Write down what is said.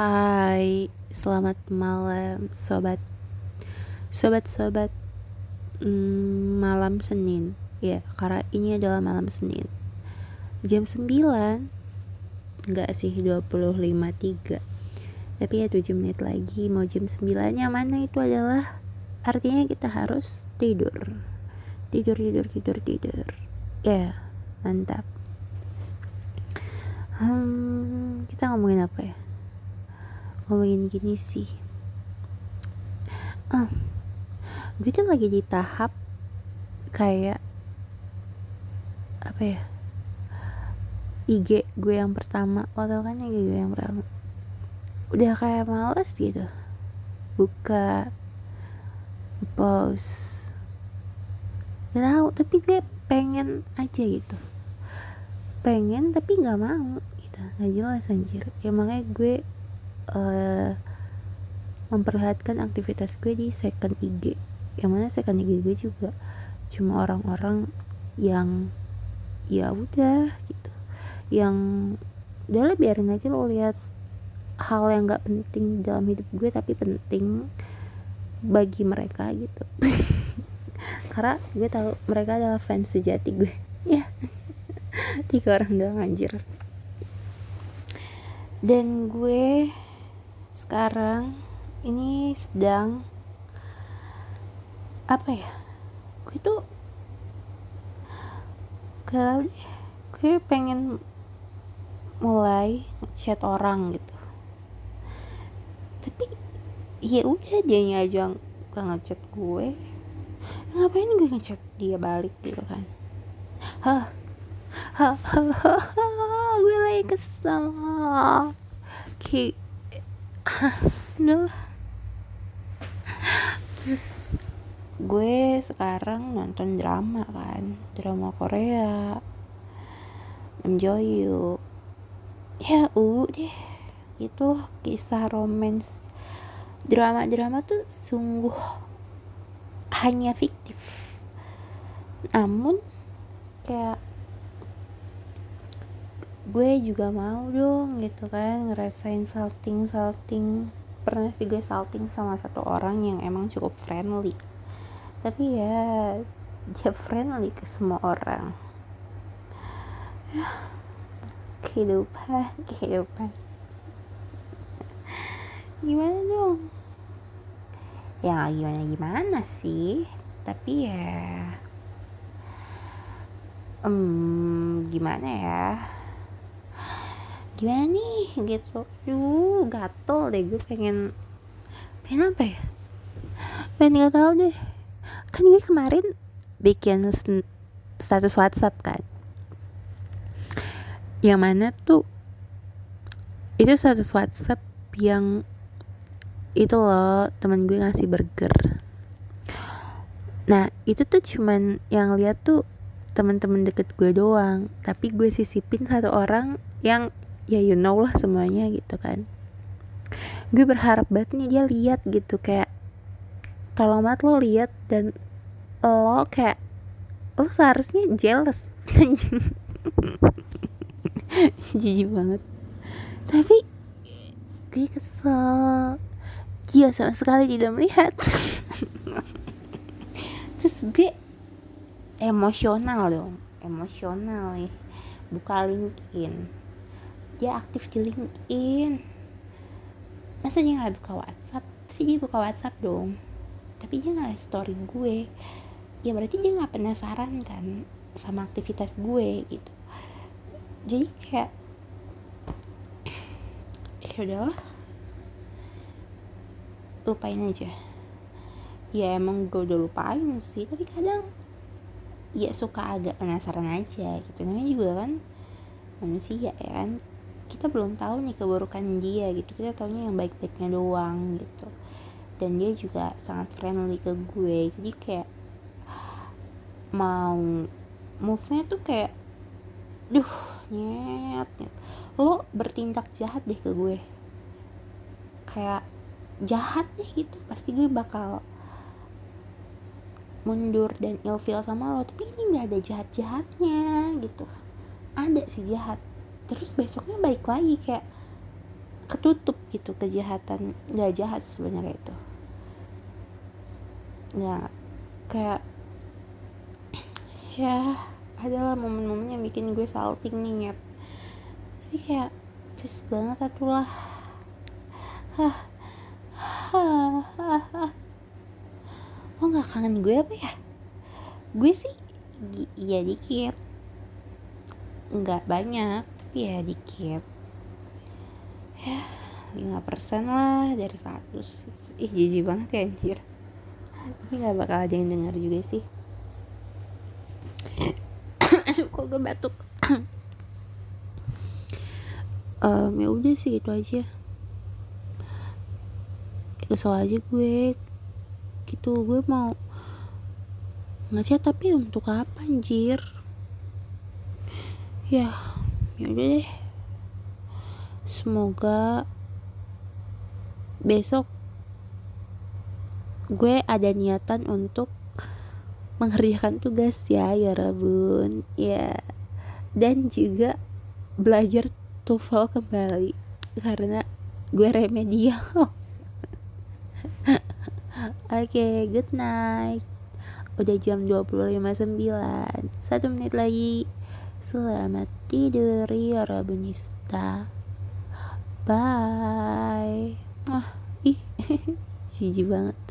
Hai, selamat malam sobat. Sobat-sobat mm, malam Senin. Ya, karena ini adalah malam Senin. Jam 9 Enggak sih, 25.3 Tapi ya 7 menit lagi Mau jam 9 yang mana itu adalah Artinya kita harus tidur. Tidur, tidur, tidur, tidur. Ya, mantap. Hmm, Kita ngomongin apa ya ngomongin gini sih. Uh, gue tuh lagi di tahap kayak apa ya IG gue yang pertama. Lo tau kan IG gue yang pertama? Udah kayak males gitu. Buka post. Gak tahu tapi gue pengen aja gitu. Pengen tapi nggak mau gitu. Nggak jelas anjir. Ya makanya gue uh, memperlihatkan aktivitas gue di second IG yang mana second IG gue juga cuma orang-orang yang ya udah gitu. Yang udah lah biarin aja lo lihat hal yang gak penting dalam hidup gue tapi penting bagi mereka gitu. Karena gue tahu mereka adalah fans sejati gue. Ya. Tiga orang doang anjir. Dan gue sekarang ini sedang apa ya gue tuh kalau gue pengen mulai chat orang gitu. Tapi ya udah dia aja gak ngechat gue. Ngapain gue ngechat dia balik gitu kan? Hah? Hah? Hah? Hah? Gue lagi kesel. Kayak Duh. Terus gue sekarang nonton drama kan drama Korea. Enjoy you ya udah itu kisah romance. Drama-drama tuh sungguh hanya fiktif. Namun kayak gue juga mau dong gitu kan ngerasain salting salting. Pernah sih gue salting sama satu orang yang emang cukup friendly. Tapi ya dia friendly ke semua orang. Kehidupan kehidupan. Gimana dong? Ya gimana gimana sih? Tapi ya um, gimana ya gimana nih gitu. Aduh gatel deh gue pengen pengen apa ya? Pengen nggak tahu deh. Kan gue kemarin bikin status WhatsApp kan. Yang mana tuh itu status WhatsApp yang itu loh temen gue ngasih burger. Nah itu tuh cuman yang lihat tuh teman-teman deket gue doang. Tapi gue sisipin satu orang yang ya you know lah semuanya gitu kan. Gue berharap banget nih dia lihat gitu kayak tolong banget lo lihat dan lo kayak lo seharusnya jealous jijik banget. Tapi gue kesel. Dia sama sekali tidak melihat. Terus gue emosional dong emosional nih. Buka LinkedIn dia aktif di LinkedIn. Masa dia nggak buka WhatsApp? Sih dia buka WhatsApp dong? Tapi dia nggak story gue. Ya berarti dia nggak penasaran kan sama aktivitas gue gitu. Jadi kayak ya udahlah lupain aja. Ya emang gue udah lupain sih tapi kadang ya suka agak penasaran aja gitu. Namanya juga kan manusia ya kan kita belum tahu nih keburukan dia gitu. Kita taunya yang baik-baiknya doang gitu. Dan dia juga sangat friendly ke gue. Jadi kayak mau move-nya tuh kayak duh nyet, nyet. Lo bertindak jahat deh ke gue. Kayak jahat deh gitu. Pasti gue bakal mundur dan ilfil sama lo. Tapi ini nggak ada jahat jahatnya gitu. Ada sih jahat terus besoknya baik lagi kayak ketutup gitu kejahatan nggak jahat sebenarnya itu. Ya kayak ya adalah momen-momen yang bikin gue salting nih tapi kayak please banget atulah hah hah lo nggak kangen gue apa ya? Gue sih iya dikit. Nggak banyak tapi ya dikit. Ya lima persen lah dari 100 ih jijik banget ya anjir. Tapi nggak bakal ada yang dengar juga sih. Aduh kok gue batuk. Um, ya udah sih gitu aja. Kesel aja gue. Gitu gue mau ngechat tapi untuk apa anjir? Ya ya udah deh. Semoga besok gue ada niatan untuk mengerjakan tugas ya ya Rabun. Ya. Dan juga belajar TOEFL kembali karena gue remedial. Oke okay, good night. Udah jam 25.09 satu menit lagi selamat tidur ya Rabunista bye. Ah ih jijik banget